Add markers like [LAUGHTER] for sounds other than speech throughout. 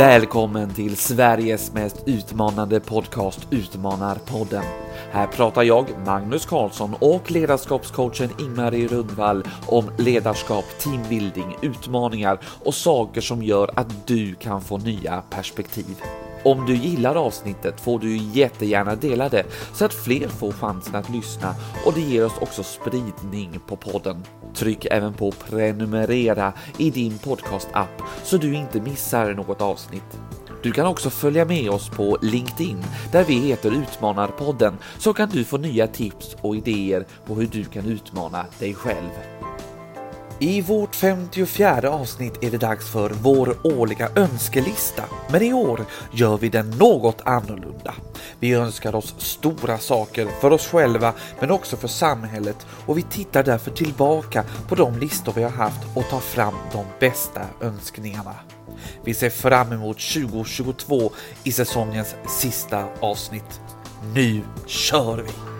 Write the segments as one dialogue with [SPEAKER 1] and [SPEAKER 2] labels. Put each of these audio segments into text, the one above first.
[SPEAKER 1] Välkommen till Sveriges mest utmanande podcast Utmanarpodden. Här pratar jag, Magnus Karlsson och ledarskapscoachen Ingmarie Rundvall om ledarskap, teambuilding, utmaningar och saker som gör att du kan få nya perspektiv. Om du gillar avsnittet får du jättegärna dela det så att fler får chansen att lyssna och det ger oss också spridning på podden. Tryck även på prenumerera i din podcastapp så du inte missar något avsnitt. Du kan också följa med oss på LinkedIn där vi heter Utmanarpodden så kan du få nya tips och idéer på hur du kan utmana dig själv. I vårt 54 avsnitt är det dags för vår årliga önskelista, men i år gör vi den något annorlunda. Vi önskar oss stora saker för oss själva, men också för samhället och vi tittar därför tillbaka på de listor vi har haft och tar fram de bästa önskningarna. Vi ser fram emot 2022 i säsongens sista avsnitt. Nu kör vi!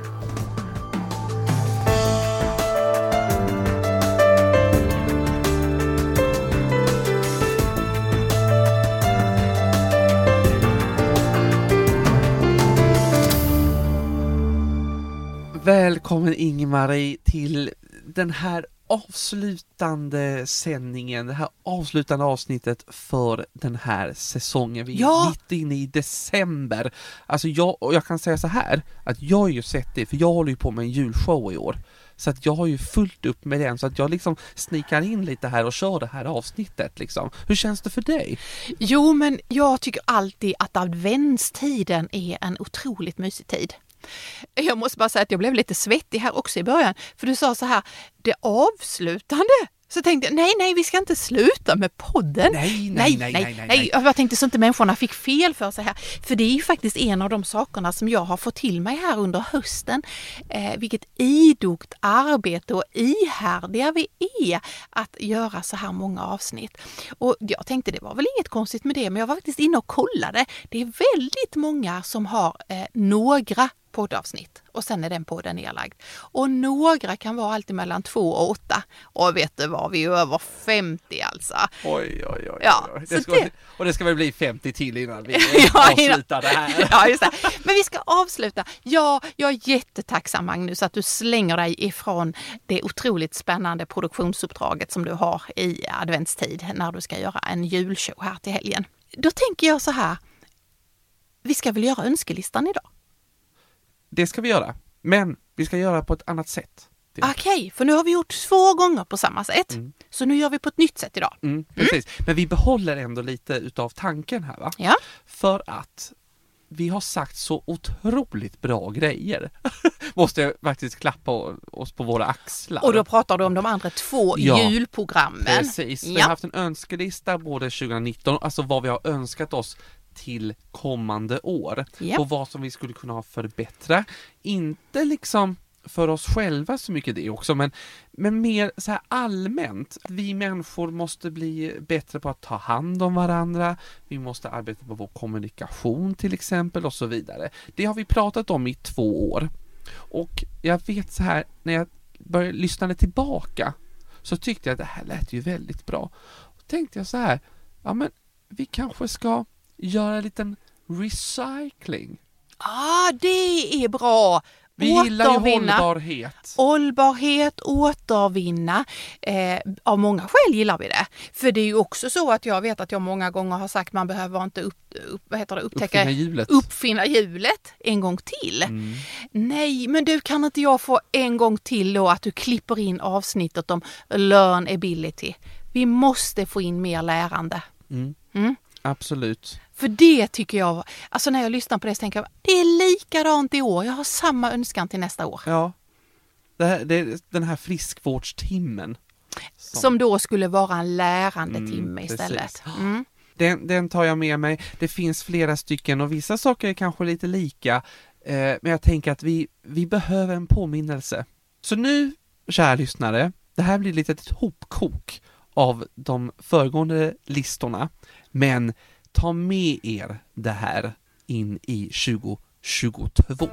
[SPEAKER 2] Välkommen Ingmarie till den här avslutande sändningen, det här avslutande avsnittet för den här säsongen. Vi är
[SPEAKER 3] Ja.
[SPEAKER 2] mitt inne i december. Alltså jag, och jag kan säga så här, att jag har ju sett det, för jag håller ju på med en julshow i år. Så att jag har ju fullt upp med den, så att jag liksom snikar in lite här och kör det här avsnittet liksom. Hur känns det för dig?
[SPEAKER 3] Jo, men jag tycker alltid att adventstiden är en otroligt mysig tid. Jag måste bara säga att jag blev lite svettig här också i början, för du sa så här, det avslutande. Så tänkte jag, nej, nej, vi ska inte sluta med podden.
[SPEAKER 2] Nej, nej, nej, nej, nej.
[SPEAKER 3] Jag tänkte så inte människorna fick fel för sig här. För det är ju faktiskt en av de sakerna som jag har fått till mig här under hösten. Eh, vilket idogt arbete och ihärdiga vi är att göra så här många avsnitt. Och jag tänkte det var väl inget konstigt med det, men jag var faktiskt inne och kollade. Det är väldigt många som har eh, några poddavsnitt och sen är den podden nedlagd. Och några kan vara alltid mellan två och åtta. Och vet du vad, vi är över 50 alltså.
[SPEAKER 2] Oj, oj, oj.
[SPEAKER 3] Ja,
[SPEAKER 2] oj.
[SPEAKER 3] så
[SPEAKER 2] Det ska,
[SPEAKER 3] det-
[SPEAKER 2] Och det ska väl bli 50 till innan vi [LAUGHS]
[SPEAKER 3] Ja,
[SPEAKER 2] avslutar det här. [LAUGHS]
[SPEAKER 3] Ja, just det. Men vi ska avsluta. Ja, jag är jättetacksam Magnus att du slänger dig ifrån det otroligt spännande produktionsuppdraget som du har i adventstid när du ska göra en julshow här till helgen. Då tänker jag så här. Vi ska väl göra önskelistan idag?
[SPEAKER 2] Det ska vi göra, men vi ska göra på ett annat sätt.
[SPEAKER 3] Okej, för nu har vi gjort två gånger på samma sätt. Så nu gör vi på ett nytt sätt idag.
[SPEAKER 2] Mm, precis, men vi behåller ändå lite utav tanken här va?
[SPEAKER 3] Ja,
[SPEAKER 2] För att vi har sagt så otroligt bra grejer. [LAUGHS] Måste jag faktiskt klappa oss på våra axlar.
[SPEAKER 3] och då pratar du om de andra två
[SPEAKER 2] Ja,
[SPEAKER 3] julprogrammen.
[SPEAKER 2] Precis, vi har haft en önskelista både 2019, alltså vad vi har önskat oss till kommande år
[SPEAKER 3] Ja.
[SPEAKER 2] och vad som vi skulle kunna förbättra. Inte liksom för oss själva så mycket det också, men, men mer så här allmänt. Vi människor måste bli bättre på att ta hand om varandra, vi måste arbeta på vår kommunikation till exempel och så vidare. Det har vi pratat om i två år. Och jag vet så här, när jag började lyssna tillbaka så tyckte jag att det här lät ju väldigt bra. Då tänkte jag så här, ja men vi kanske ska göra en liten recycling.
[SPEAKER 3] ah, det är bra!
[SPEAKER 2] Vi gillar ju hållbarhet.
[SPEAKER 3] Hållbarhet, återvinna. Eh, av många skäl gillar vi det. För det är ju också så att jag vet att jag många gånger har sagt man behöver inte upp, upp, vad heter det, upptäcka,
[SPEAKER 2] Uppfinna hjulet.
[SPEAKER 3] uppfinna hjulet en gång till.
[SPEAKER 2] Mm.
[SPEAKER 3] Nej, men du kan inte jag få en gång till då att du klipper in avsnittet om learn ability. Vi måste få in mer lärande.
[SPEAKER 2] Mm.
[SPEAKER 3] Mm.
[SPEAKER 2] Absolut.
[SPEAKER 3] För det tycker jag, alltså när jag lyssnar på det så tänker jag, det är likadant i år. Jag har samma önskan till nästa år.
[SPEAKER 2] Ja. Det här, det är den här friskvårdstimmen. som-
[SPEAKER 3] Som då skulle vara en lärande
[SPEAKER 2] Mm,
[SPEAKER 3] timme istället. Mm.
[SPEAKER 2] Den, den tar jag med mig. Det finns flera stycken och vissa saker är kanske lite lika. Eh, men jag tänker att vi, vi behöver en påminnelse. Så nu, kära lyssnare, det här blir lite ett hopkok av de föregående listorna. Men ta med er det här in i 2022.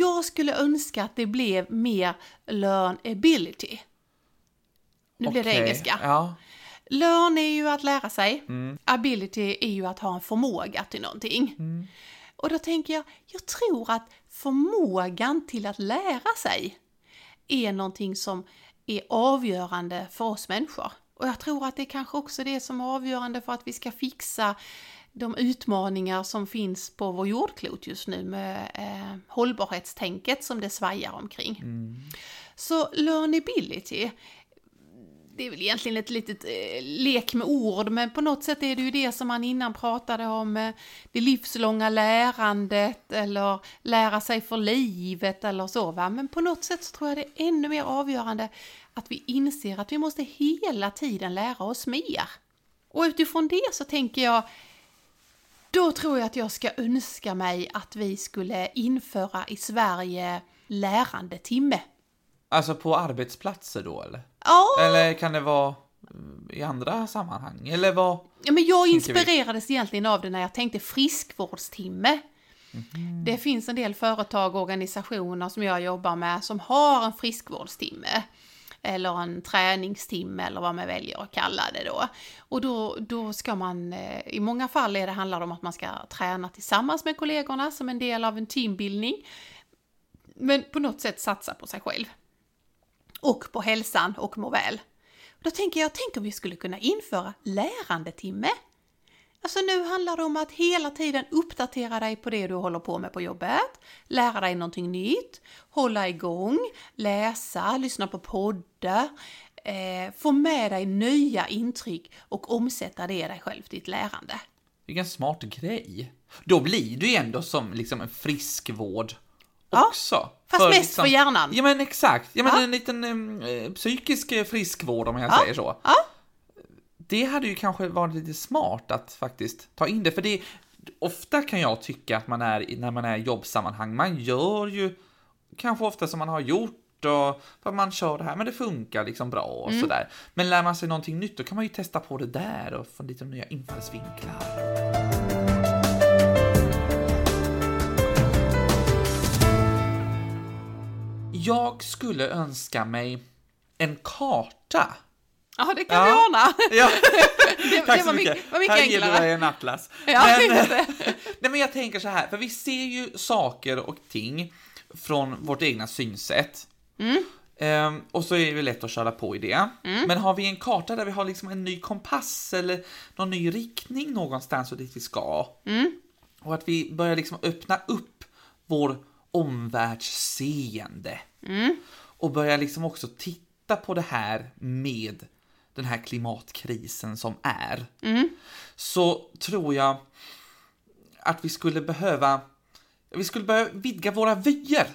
[SPEAKER 3] jag skulle önska att det blev mer learnability. Nu blir det engelska.
[SPEAKER 1] Ja.
[SPEAKER 3] Learn är ju att lära sig.
[SPEAKER 1] Mm.
[SPEAKER 3] Ability är ju att ha en förmåga till någonting.
[SPEAKER 1] Mm.
[SPEAKER 3] Och då tänker jag, jag tror att förmågan till att lära sig är någonting som är avgörande för oss människor. Och jag tror att det är kanske också det som är avgörande för att vi ska fixa de utmaningar som finns på vår jordklot just nu med eh, hållbarhetstänket som det svajar omkring. Så learnability, det är väl egentligen ett litet eh, lek med ord, men på något sätt är det ju det som man innan pratade om, eh, det livslånga lärandet eller lära sig för livet eller så va. Men på något sätt så tror jag det är ännu mer avgörande att vi inser att vi måste hela tiden lära oss mer. Och utifrån det så tänker jag, då tror jag att jag ska önska mig att vi skulle införa i Sverige lärandetimme.
[SPEAKER 1] Alltså på arbetsplatser då eller?
[SPEAKER 3] Ja,
[SPEAKER 1] Eller kan det vara mm, i andra sammanhang? Eller vad?
[SPEAKER 3] Ja, men jag
[SPEAKER 1] Tänker vi.
[SPEAKER 3] inspirerades egentligen av det när jag tänkte friskvårdstimme.
[SPEAKER 1] Mhm.
[SPEAKER 3] Det finns en del företag och organisationer som jag jobbar med som har en friskvårdstimme. Eller en träningstimme eller vad man väljer att kalla det då. Och då, då ska man, eh, i många fall är det handlar om att man ska träna tillsammans med kollegorna som en del av en teambildning. Men på något sätt satsa på sig själv. Och på hälsan och må väl. Då tänker jag, tänk om vi skulle kunna införa lärandetimme. Alltså nu handlar det om att hela tiden uppdatera dig på det du håller på med på jobbet, lära dig någonting nytt, hålla igång, läsa, lyssna på poddar, eh, få med dig nya intryck och omsätta det i dig själv, ditt lärande.
[SPEAKER 1] Vilken smart grej. Då blir du ju ändå som liksom en friskvård
[SPEAKER 3] Ja,
[SPEAKER 1] också.
[SPEAKER 3] fast mest för hjärnan.
[SPEAKER 1] Ja men exakt, ja men
[SPEAKER 3] Ja.
[SPEAKER 1] en liten eh, psykisk eh, friskvård om jag
[SPEAKER 3] Ja,
[SPEAKER 1] säger så.
[SPEAKER 3] ja.
[SPEAKER 1] Det hade ju kanske varit lite smart att faktiskt ta in det, för det ofta kan jag tycka att man är när man är i jobbsammanhang, man gör ju kanske ofta som man har gjort och för man kör det här, men det funkar liksom bra och
[SPEAKER 3] Mm.
[SPEAKER 1] sådär. Men lär man sig någonting nytt, då kan man ju testa på det där och få lite nya infallsvinklar. Jag skulle önska mig en karta.
[SPEAKER 3] Ja, det kan
[SPEAKER 1] Ja.
[SPEAKER 3] vi ordna.
[SPEAKER 1] Ja, [LAUGHS]
[SPEAKER 3] Det,
[SPEAKER 1] tack
[SPEAKER 3] det var
[SPEAKER 1] mycket.
[SPEAKER 3] mycket, var mycket
[SPEAKER 1] Här ger du dig en atlas. [LAUGHS]
[SPEAKER 3] Ja,
[SPEAKER 1] men, [LAUGHS] nej, men jag tänker så här, för vi ser ju saker och ting från vårt egna synsätt.
[SPEAKER 3] Mm.
[SPEAKER 1] Ehm, och så är det lätt att köra på i det.
[SPEAKER 3] Mm.
[SPEAKER 1] Men har vi en karta där vi har liksom en ny kompass eller någon ny riktning någonstans och dit vi ska.
[SPEAKER 3] Mm.
[SPEAKER 1] Och att vi börjar liksom öppna upp vår omvärldsseende.
[SPEAKER 3] Mm.
[SPEAKER 1] Och börjar liksom också titta på det här med den här klimatkrisen som är.
[SPEAKER 3] Mm.
[SPEAKER 1] Så tror jag att vi skulle behöva, vi skulle behöva vidga våra vyer.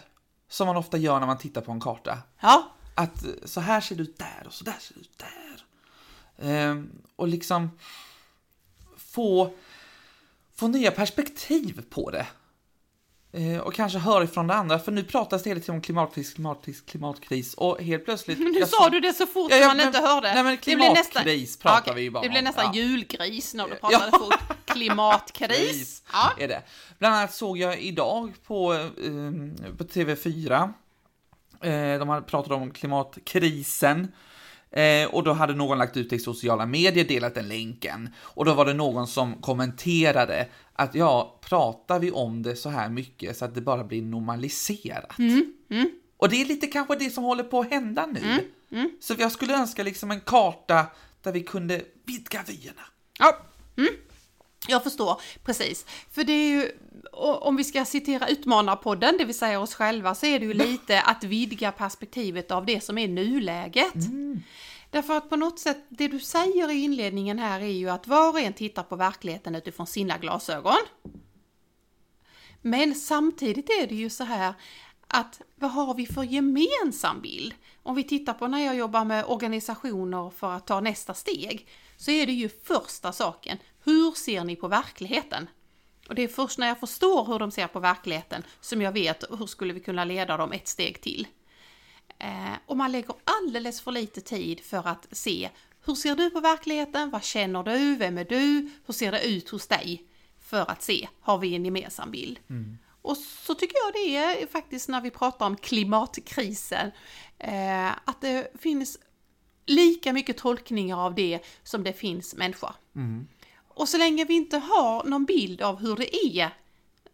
[SPEAKER 1] Som man ofta gör när man tittar på en karta.
[SPEAKER 3] Ja,
[SPEAKER 1] Att eh, så här ser det ut där och så där ser det ut där. Ehm, och liksom få, få nya perspektiv på det. Eh, och kanske höra ifrån det andra, för nu pratas det hela tiden om klimatkris, klimatkris, klimatkris och helt plötsligt...
[SPEAKER 3] men [LAUGHS] nu sa du det så fort
[SPEAKER 1] Ja, ja,
[SPEAKER 3] man
[SPEAKER 1] men-
[SPEAKER 3] inte hörde.
[SPEAKER 1] nej, men
[SPEAKER 3] Det blir nästan-
[SPEAKER 1] klimatkris pratar
[SPEAKER 3] Okej,
[SPEAKER 1] vi ju bara
[SPEAKER 3] Det blir nästan
[SPEAKER 1] Ja.
[SPEAKER 3] julgris när du [LAUGHS]
[SPEAKER 1] Ja.
[SPEAKER 3] pratade fort. Klimatkris. Ja.
[SPEAKER 1] är det. Bland annat såg jag idag på, eh, på TV4, eh, de hade pratat om klimatkrisen, eh, och då hade någon lagt ut det i sociala medier, delat den länken, och då var det någon som kommenterade att ja, pratar vi om det så här mycket så att det bara blir normaliserat? Och det är lite kanske det som håller på att hända nu. Så jag skulle önska liksom en karta där vi kunde vidga vyerna.
[SPEAKER 3] Ja. Mm. Jag förstår, precis. För det är ju, om vi ska citera Utmanarpodden, det vill säga oss själva, så är det ju lite att vidga perspektivet av det som är nuläget. Därför att på något sätt, det du säger i inledningen här är ju att var och en tittar på verkligheten utifrån sina glasögon. Men samtidigt är det ju så här att vad har vi för gemensam bild? Om vi tittar på när jag jobbar med organisationer för att ta nästa steg så är det ju första saken, hur ser ni på verkligheten? Och det är först när jag förstår hur de ser på verkligheten som jag vet hur skulle vi kunna leda dem ett steg till. Eh, och man lägger alldeles för lite tid för att se hur ser du på verkligheten? Vad känner du? Vem är du? Hur ser det ut hos dig? För att se, har vi en gemensam bild? Och så tycker jag det är faktiskt när vi pratar om klimatkrisen, eh, att det finns lika mycket tolkningar av det som det finns människor.
[SPEAKER 1] Mm.
[SPEAKER 3] Och så länge vi inte har någon bild av hur det är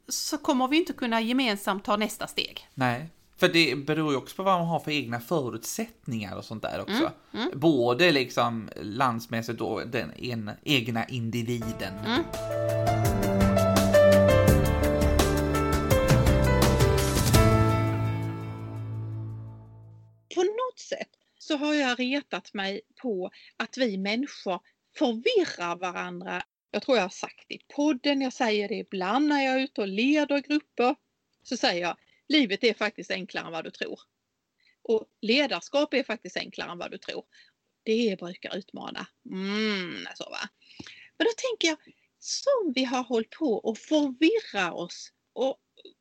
[SPEAKER 3] så kommer vi inte kunna gemensamt ta nästa steg.
[SPEAKER 1] Nej, för det beror ju också på vad man har för egna förutsättningar och sånt där också.
[SPEAKER 3] Mm,
[SPEAKER 1] Både liksom landsmässigt och den en, egna individen.
[SPEAKER 3] Mm. På något sätt så har jag retat mig på att vi människor förvirrar varandra. Jag tror jag har sagt det i podden, jag säger det ibland när jag är ute och leder grupper. Så säger jag, livet är faktiskt enklare än vad du tror. Och ledarskap är faktiskt enklare än vad du tror. Det brukar utmana. Mm, så va. Men då tänker jag, som vi har hållit på och förvirra oss och,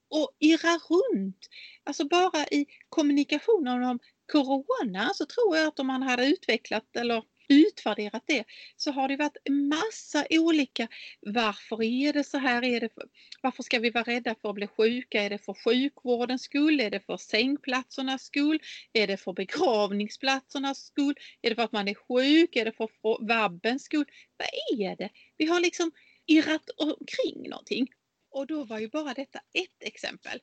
[SPEAKER 3] och irra runt. Alltså bara i kommunikationen om corona så tror jag att om man hade utvecklat eller utvärderat det så har det varit massa olika varför är det så här? Är det för, varför ska vi vara rädda för att bli sjuka? Är det för sjukvårdens skull? Är det för sängplatsernas skull? Är det för begravningsplatsernas skull? Är det för att man är sjuk? Är det för vabbens skull? Vad är det? Vi har liksom irrat omkring någonting. Och då var ju bara detta ett exempel.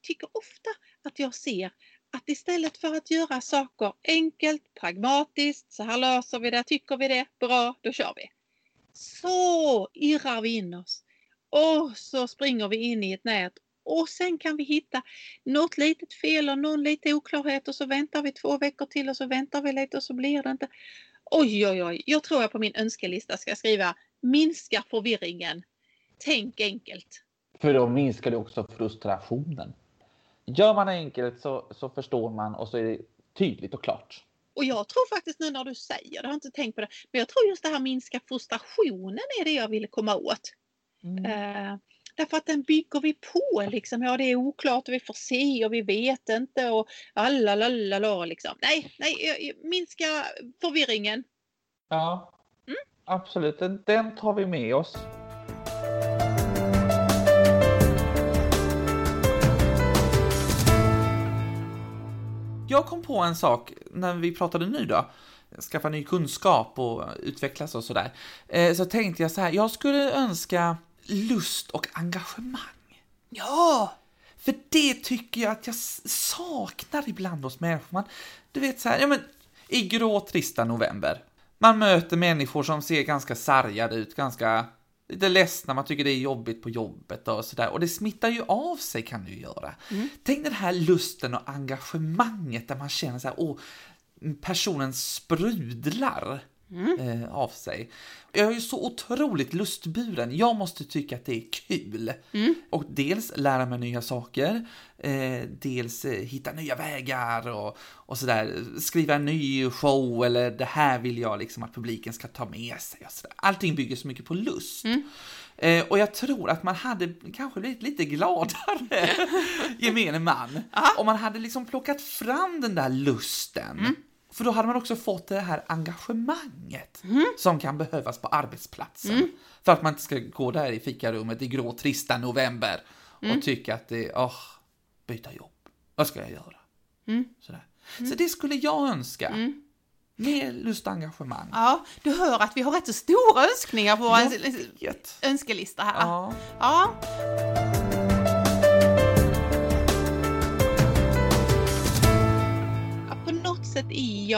[SPEAKER 3] Jag tycker ofta att jag ser att istället för att göra saker enkelt, pragmatiskt, så här löser vi det, tycker vi det, bra, då kör vi. Så irrar vi in oss och så springer vi in i ett nät och sen kan vi hitta något litet fel och någon liten oklarhet och så väntar vi två veckor till och så väntar vi lite och så blir det inte. Oj, oj, oj, jag tror jag på min önskelista ska skriva minska förvirringen. Tänk enkelt.
[SPEAKER 1] För då minskar du också frustrationen. Gör man enkelt så, så förstår man och så är det tydligt och klart.
[SPEAKER 3] Och jag tror faktiskt nu när du säger det, jag har inte tänkt på det, men jag tror just det här minska frustrationen är det jag ville komma åt. Mm. Uh, därför att den bygger vi på liksom, ja det är oklart och vi får se och vi vet inte och alla liksom. Nej, nej, minska förvirringen.
[SPEAKER 1] Ja, mm. absolut, den, den tar vi med oss. Jag kom på en sak när vi pratade nu då, skaffa ny kunskap och utvecklas och sådär. Eh, så tänkte jag så här, jag skulle önska lust och engagemang.
[SPEAKER 3] Ja!
[SPEAKER 1] För det tycker jag att jag saknar ibland hos människor. Man, du vet så här, ja men i grå trista november. Man möter människor som ser ganska sargade ut, ganska lite ledsna, man tycker det är jobbigt på jobbet och sådär. Och det smittar ju av sig kan det ju göra. Mm. Tänk den här lusten och engagemanget där man känner så här, åh, personen sprudlar mm. eh, av sig. Jag är ju så otroligt lustburen. Jag måste tycka att det är kul. Mm. Och dels lära mig nya saker, eh, dels eh, hitta nya vägar och, och sådär. Skriva en ny show eller det här vill jag liksom att publiken ska ta med sig. Och sådär. Allting bygger så mycket på lust. Mm. Eh, och jag tror att man hade kanske blivit lite gladare, [LAUGHS] gemene man, om man hade liksom plockat fram den där lusten. Mm. För då hade man också fått det här engagemanget mm. som kan behövas på arbetsplatsen. Mm. För att man inte ska gå där i fikarummet i grå trista november mm. och tycka att det är, åh, byta jobb. Vad ska jag göra? Mm. Sådär. Så det skulle jag önska. Mm. Mer lust och engagemang.
[SPEAKER 3] Ja, du hör att vi har rätt så stora önskningar på vår önskelista här. Ja. ja.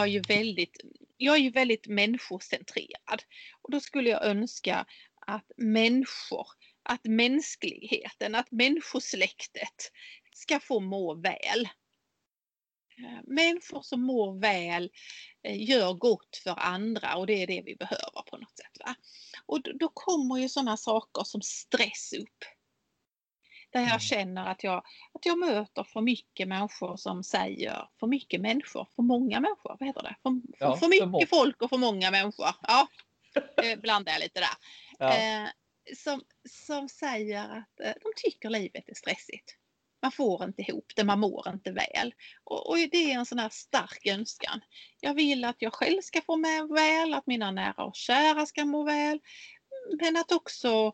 [SPEAKER 3] Jag är jag ju väldigt, jag är ju väldigt människocentrerad. Och då skulle jag önska att människor, att mänskligheten, att människosläktet ska få må väl. Eh, människor som mår väl eh, gör gott för andra och det är det vi behöver på något sätt. Va? Och då kommer ju sådana saker som stress upp. Där jag mm. känner att jag, att jag möter för mycket människor som säger, för mycket människor, för många människor, vad heter det? För, för, ja, för mycket för folk och för många människor. Ja, [LAUGHS] blandar jag lite där. Ja. Eh, som, som säger att eh, de tycker livet är stressigt. Man får inte ihop det, man mår inte väl. Och, och, det är en sån här stark önskan. Jag vill att jag själv ska få må väl, att mina nära och kära ska må väl men att också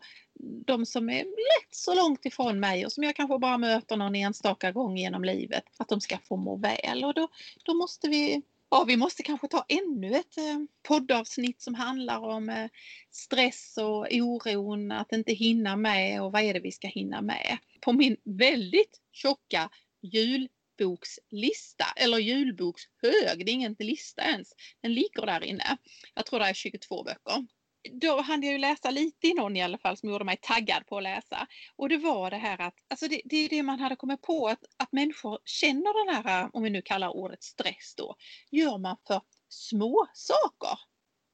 [SPEAKER 3] de som är lätt så långt ifrån mig och som jag kanske bara möter någon enstaka gång genom livet, att de ska få må väl. Och då, då måste vi Ja, vi måste kanske ta ännu ett eh, poddavsnitt som handlar om eh, stress och oron, att inte hinna med och vad är det vi ska hinna med. På min väldigt tjocka julbokslista, eller julbokshög, det är ingen lista ens, den ligger där inne. Jag tror det är 22 böcker då hann jag ju läsa lite i någon i alla fall som gjorde mig taggad på att läsa. Och det var det här att, alltså det, det är det man hade kommit på att, att människor känner den här, om vi nu kallar ordet stress då, gör man för små saker.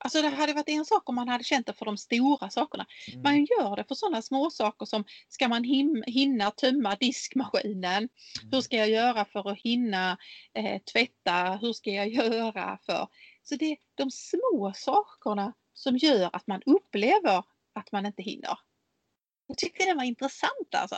[SPEAKER 3] Alltså det hade varit en sak om man hade känt det för de stora sakerna. Mm. Man gör det för sådana små saker som ska man hinna tömma diskmaskinen? Mm. Hur ska jag göra för att hinna eh, tvätta? Hur ska jag göra för... Så det är de små sakerna som gör att man upplever att man inte hinner. Jag tyckte det var intressant alltså.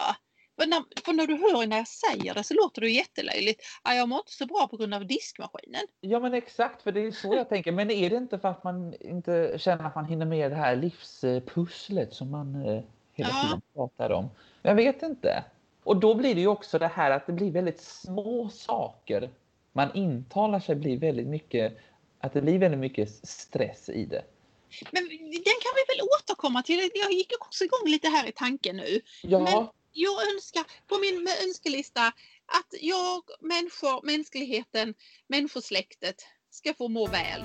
[SPEAKER 3] För när, för när du hör när jag säger det så låter det jättelöjligt. jag mår inte så bra på grund av diskmaskinen.
[SPEAKER 1] Ja men exakt, för det är så jag tänker. Men är det inte för att man inte känner att man hinner med det här livspusslet som man eh, hela ja. tiden pratar om? Jag vet inte. Och då blir det ju också det här att det blir väldigt små saker. Man intalar sig blir väldigt mycket, att det blir väldigt mycket stress i det.
[SPEAKER 3] Men den kan vi väl återkomma till. Jag gick också igång lite här i tanken nu.
[SPEAKER 1] Ja.
[SPEAKER 3] Men jag önskar på min önskelista att jag, människor, mänskligheten, människosläktet ska få må väl.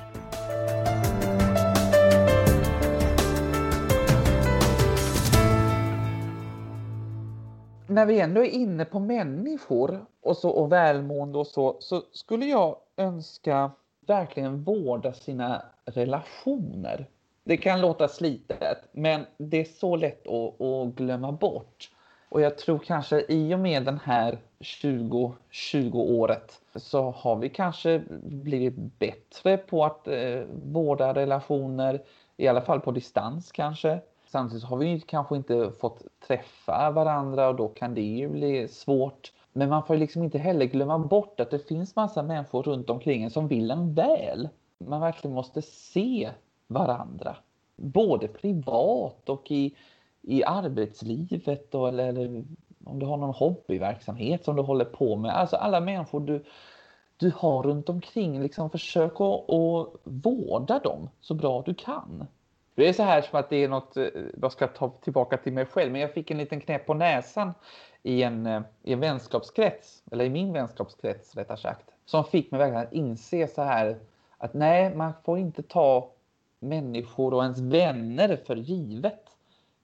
[SPEAKER 1] När vi ändå är inne på människor och, så, och välmående och så, så skulle jag önska verkligen vårda sina relationer. Det kan låta slitet, men det är så lätt att, att glömma bort. Och jag tror kanske i och med den här 2020-året så har vi kanske blivit bättre på att eh, vårda relationer, i alla fall på distans kanske. Samtidigt har vi kanske inte fått träffa varandra och då kan det ju bli svårt. Men man får liksom inte heller glömma bort att det finns massa människor runt omkring en som vill en väl. Man verkligen måste se varandra. Både privat och i, i arbetslivet då, eller, eller om du har någon hobbyverksamhet som du håller på med. Alltså alla människor du, du har runt omkring, liksom försök att, att vårda dem så bra du kan. Det är så här som att det är något, eh, jag ska ta tillbaka till mig själv, men jag fick en liten knäpp på näsan i en, eh, i en vänskapskrets, eller i min vänskapskrets rättare sagt, som fick mig verkligen att inse så här att nej, man får inte ta människor och ens vänner för givet.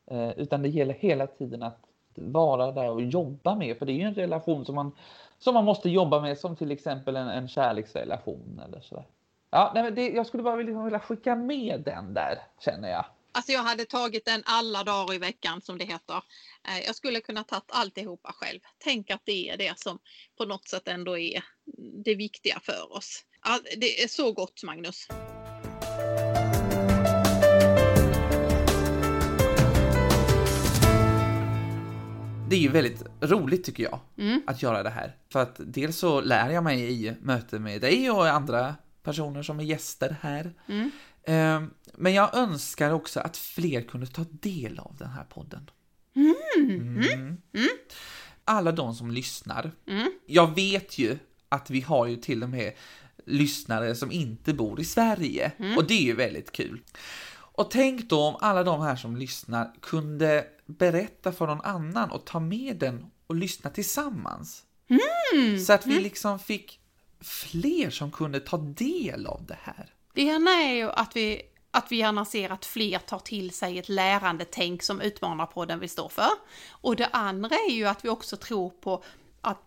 [SPEAKER 1] Eh, utan det gäller hela tiden att vara där och jobba med, för det är ju en relation som man, som man måste jobba med, som till exempel en, en kärleksrelation eller sådär. Ja, nej, men det, jag skulle bara vilja, vilja skicka med den där, känner jag.
[SPEAKER 3] Alltså jag hade tagit den alla dagar i veckan som det heter. Eh, jag skulle kunna tagit alltihopa själv. Tänk att det är det som på något sätt ändå är det viktiga för oss. Det är så gott Magnus.
[SPEAKER 2] Det är ju väldigt roligt tycker jag mm. att göra det här. För att dels så lär jag mig i möte med dig och andra personer som är gäster här. Mm. Ehm, men jag önskar också att fler kunde ta del av den här podden. Mm. Mm. mm. Alla de som lyssnar. Mm. Jag vet ju att vi har ju till och med lyssnare som inte bor i Sverige mm. och det är ju väldigt kul. Och tänk då om alla de här som lyssnar kunde berätta för någon annan och ta med den och lyssna tillsammans. Mm. Så att vi liksom fick fler som kunde ta del av det här.
[SPEAKER 3] Det ena är ju att vi, att vi gärna ser att fler tar till sig ett lärande tänk som Utmanarpodden vill stå för. Och det andra är ju att vi också tror på att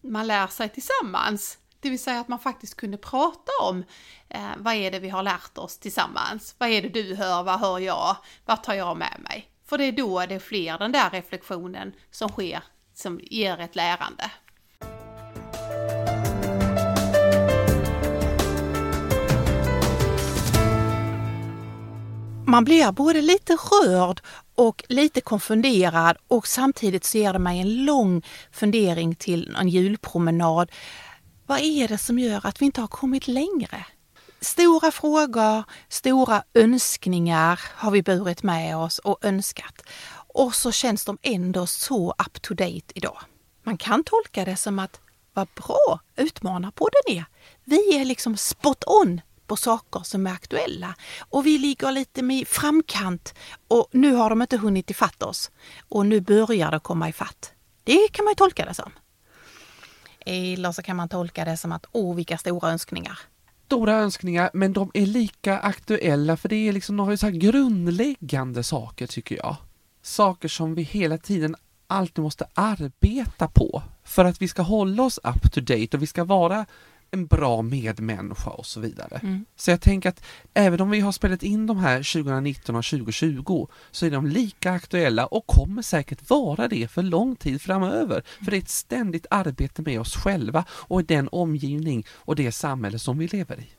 [SPEAKER 3] man lär sig tillsammans. Det vill säga att man faktiskt kunde prata om eh, vad är det vi har lärt oss tillsammans? Vad är det du hör? Vad hör jag? Vad tar jag med mig? För det är då det fler den där reflektionen som sker som ger ett lärande. man blir både lite rörd och lite konfunderad och samtidigt så ger det mig en lång fundering till en julpromenad. Vad är det som gör att vi inte har kommit längre? Stora frågor, stora önskningar har vi burit med oss och önskat. Och så känns de ändå så up to date idag. Man kan tolka det som att vad bra Utmanarpodden är. Vi är liksom spot on på saker som är aktuella och vi ligger lite i framkant och nu har de inte hunnit ifatt oss och nu börjar det komma ifatt. Det kan man ju tolka det som. Eller så kan man tolka det som att åh vilka stora önskningar.
[SPEAKER 2] Stora önskningar, men de är lika aktuella för det är liksom några så här grundläggande saker tycker jag. Saker som vi hela tiden alltid måste arbeta på för att vi ska hålla oss up to date och vi ska vara en bra medmänniska och så vidare.
[SPEAKER 3] Mm.
[SPEAKER 2] Så jag tänker att även om vi har spelat in de här 2019 och 2020 så är de lika aktuella och kommer säkert vara det för lång tid framöver. För det är ett ständigt arbete med oss själva och i den omgivning och det samhälle som vi lever i.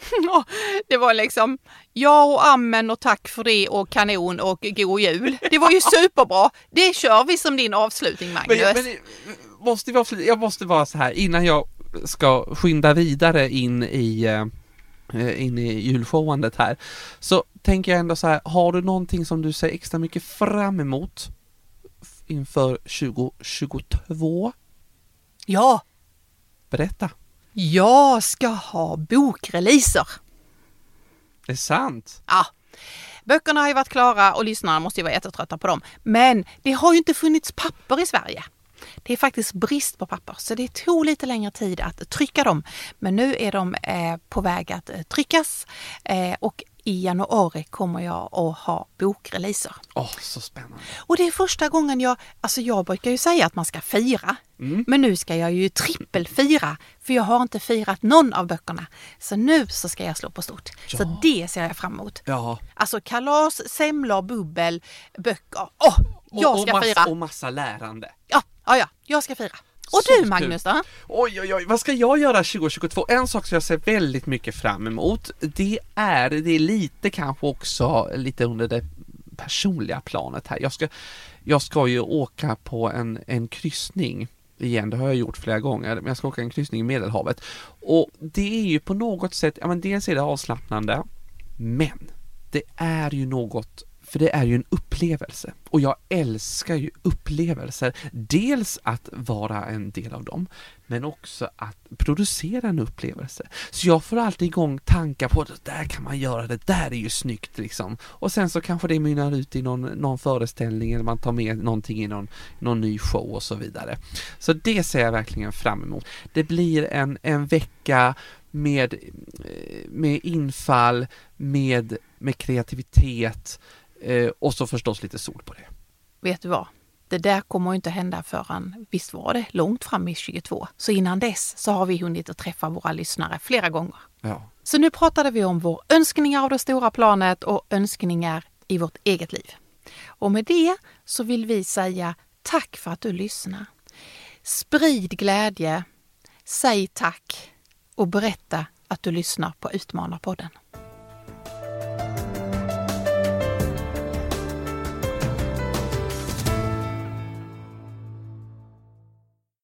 [SPEAKER 2] [LAUGHS]
[SPEAKER 3] Det var liksom ja och amen och tack för det och kanon och god jul. Det var ju [LAUGHS] superbra. Det kör vi som din avslutning Magnus.
[SPEAKER 2] Men, men, måste vi avsluta? Jag måste vara så här innan jag ska skynda vidare in i eh, in i julshowandet här. Så tänker jag ändå så här, har du någonting som du ser extra mycket fram emot inför 2022?
[SPEAKER 3] Ja,
[SPEAKER 2] Berätta.
[SPEAKER 3] jag ska ha bokreleaser.
[SPEAKER 2] Det är sant.
[SPEAKER 3] Ja, böckerna har ju varit klara och lyssnarna måste ju vara jättetrötta på dem. Men det har ju inte funnits papper i Sverige. Det är faktiskt brist på papper så det tog lite längre tid att trycka dem. Men nu är de eh, på väg att eh, tryckas eh, och i januari kommer jag att ha bokreleaser.
[SPEAKER 2] Åh, så spännande.
[SPEAKER 3] Och det är första gången jag, alltså jag brukar ju säga att man ska fira.
[SPEAKER 2] Mm.
[SPEAKER 3] Men nu ska jag ju trippelfira för jag har inte firat någon av böckerna. Så nu så ska jag slå på stort. Så
[SPEAKER 2] Ja.
[SPEAKER 3] det ser jag fram emot.
[SPEAKER 2] Ja.
[SPEAKER 3] Alltså kalas, semlor, bubbel, böcker. Åh, jag
[SPEAKER 2] och,
[SPEAKER 3] ska
[SPEAKER 2] och,
[SPEAKER 3] fira!
[SPEAKER 2] massa, och massa lärande.
[SPEAKER 3] Ja, ja, ja, jag ska fira. Och
[SPEAKER 2] Så
[SPEAKER 3] du. Magnus då?
[SPEAKER 2] Oj, oj, oj, vad ska jag göra 2022? En sak som jag ser väldigt mycket fram emot, det är, det är lite kanske också lite under det personliga planet här. Jag ska, jag ska ju åka på en, en kryssning igen, det har jag gjort flera gånger, men jag ska åka en kryssning i Medelhavet. Och det är ju på något sätt, ja men dels är det avslappnande, men det är ju något för det är ju en upplevelse och jag älskar ju upplevelser. Dels att vara en del av dem, men också att producera en upplevelse. Så jag får alltid igång tankar på det där kan man göra, det där är ju snyggt liksom. Och sen så kanske det mynnar ut i någon, någon föreställning eller man tar med någonting i någon, någon ny show och så vidare. Så det ser jag verkligen fram emot. Det blir en, en vecka med, eh, med infall, med, med kreativitet eh, och så förstås lite sol på det.
[SPEAKER 3] Vet du vad? Det där kommer inte hända förrän, visst var det, långt fram i 22. Så innan dess så har vi hunnit att träffa våra lyssnare flera gånger.
[SPEAKER 2] Ja.
[SPEAKER 3] Så nu pratade vi om vår önskningar av det stora planet och önskningar i vårt eget liv. Och med det så vill vi säga tack för att du lyssnar. Sprid glädje, säg tack och berätta att du lyssnar på Utmanarpodden.